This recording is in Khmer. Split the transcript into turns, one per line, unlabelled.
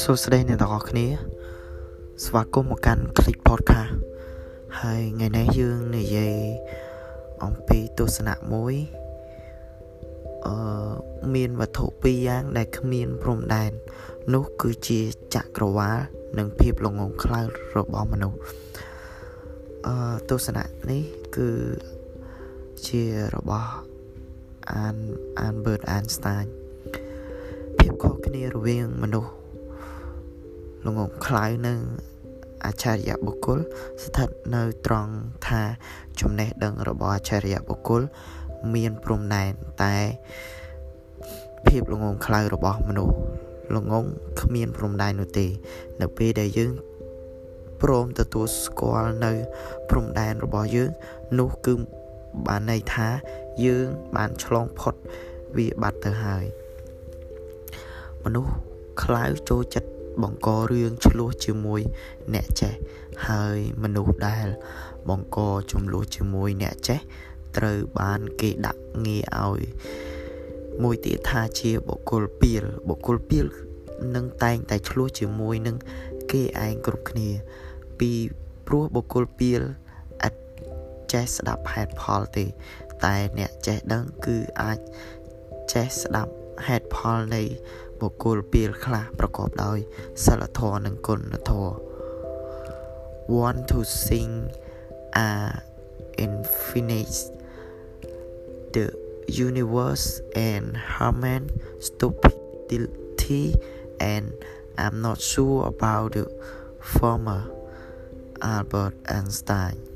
សួស្តីអ្នកទាំងអស់គ្នា ស្វាគមន៍មកកាន់ Click Podcast ហើយថ្ងៃនេះយើងនិយាយអំពីទស្សនៈមួយអឺមានវត្ថុពីរយ៉ាងដែលគ្មានព្រំដែន នោះគឺជាចក្រវាលនិងភាពល្ងងខ្លៅរបស់មនុស្សអឺទស្សនៈនេះគឺជារបស់ អានអាន Albert Einstein ភាពខុសគ្នារវាងមនុស្សល្ងងខ្លៅនិងអច្ឆរិយបុគ្គល ស្ថិតនៅត្រង់ថាចំណេះដឹងរបស់អច្ឆរិយបុគ្គល មានព្រំដែនតែភាពល្ងងខ្លៅរបស់មនុស្សល្ងងគ្មានព្រំដែននោះទេ នៅពេលដែលយើងព្រមទទួលស្គាល់នៅ ព្រំដែនរបស់យើង នោះគឺ បានន័យថាយើងបានឆ្លងផុតវាបាត់ទៅហើយមនុស្សខ្លៅចូលចិត្តបង្ករឿងឆ្លោះជាមួយអ្នកចេះហើយមនុស្សដែលបង្កចំនួនជាមួយអ្នកចេះត្រូវបានគេដាក់ងារឲ្យមួយទៀតថាជាបុគ្គលពីលបុគ្គលពីលនឹងតែងតែឆ្លោះជាមួយនឹងគេឯងគ្រប់គ្នា ពីព្រោះបុគ្គលពីលអត់ ចេះស្ដាប់ហេតុផលទេ តែអ្នកចេះដឹងគឺអាចចេះស្ដាប់ហេតុផលនៃបុគ្គលពីលខ្លះប្រកបដោយសិលធម៌និងគុណធម៌ want to sing a infinite the universe and harmon stupidity and I'm not sure about the former Albert Einstein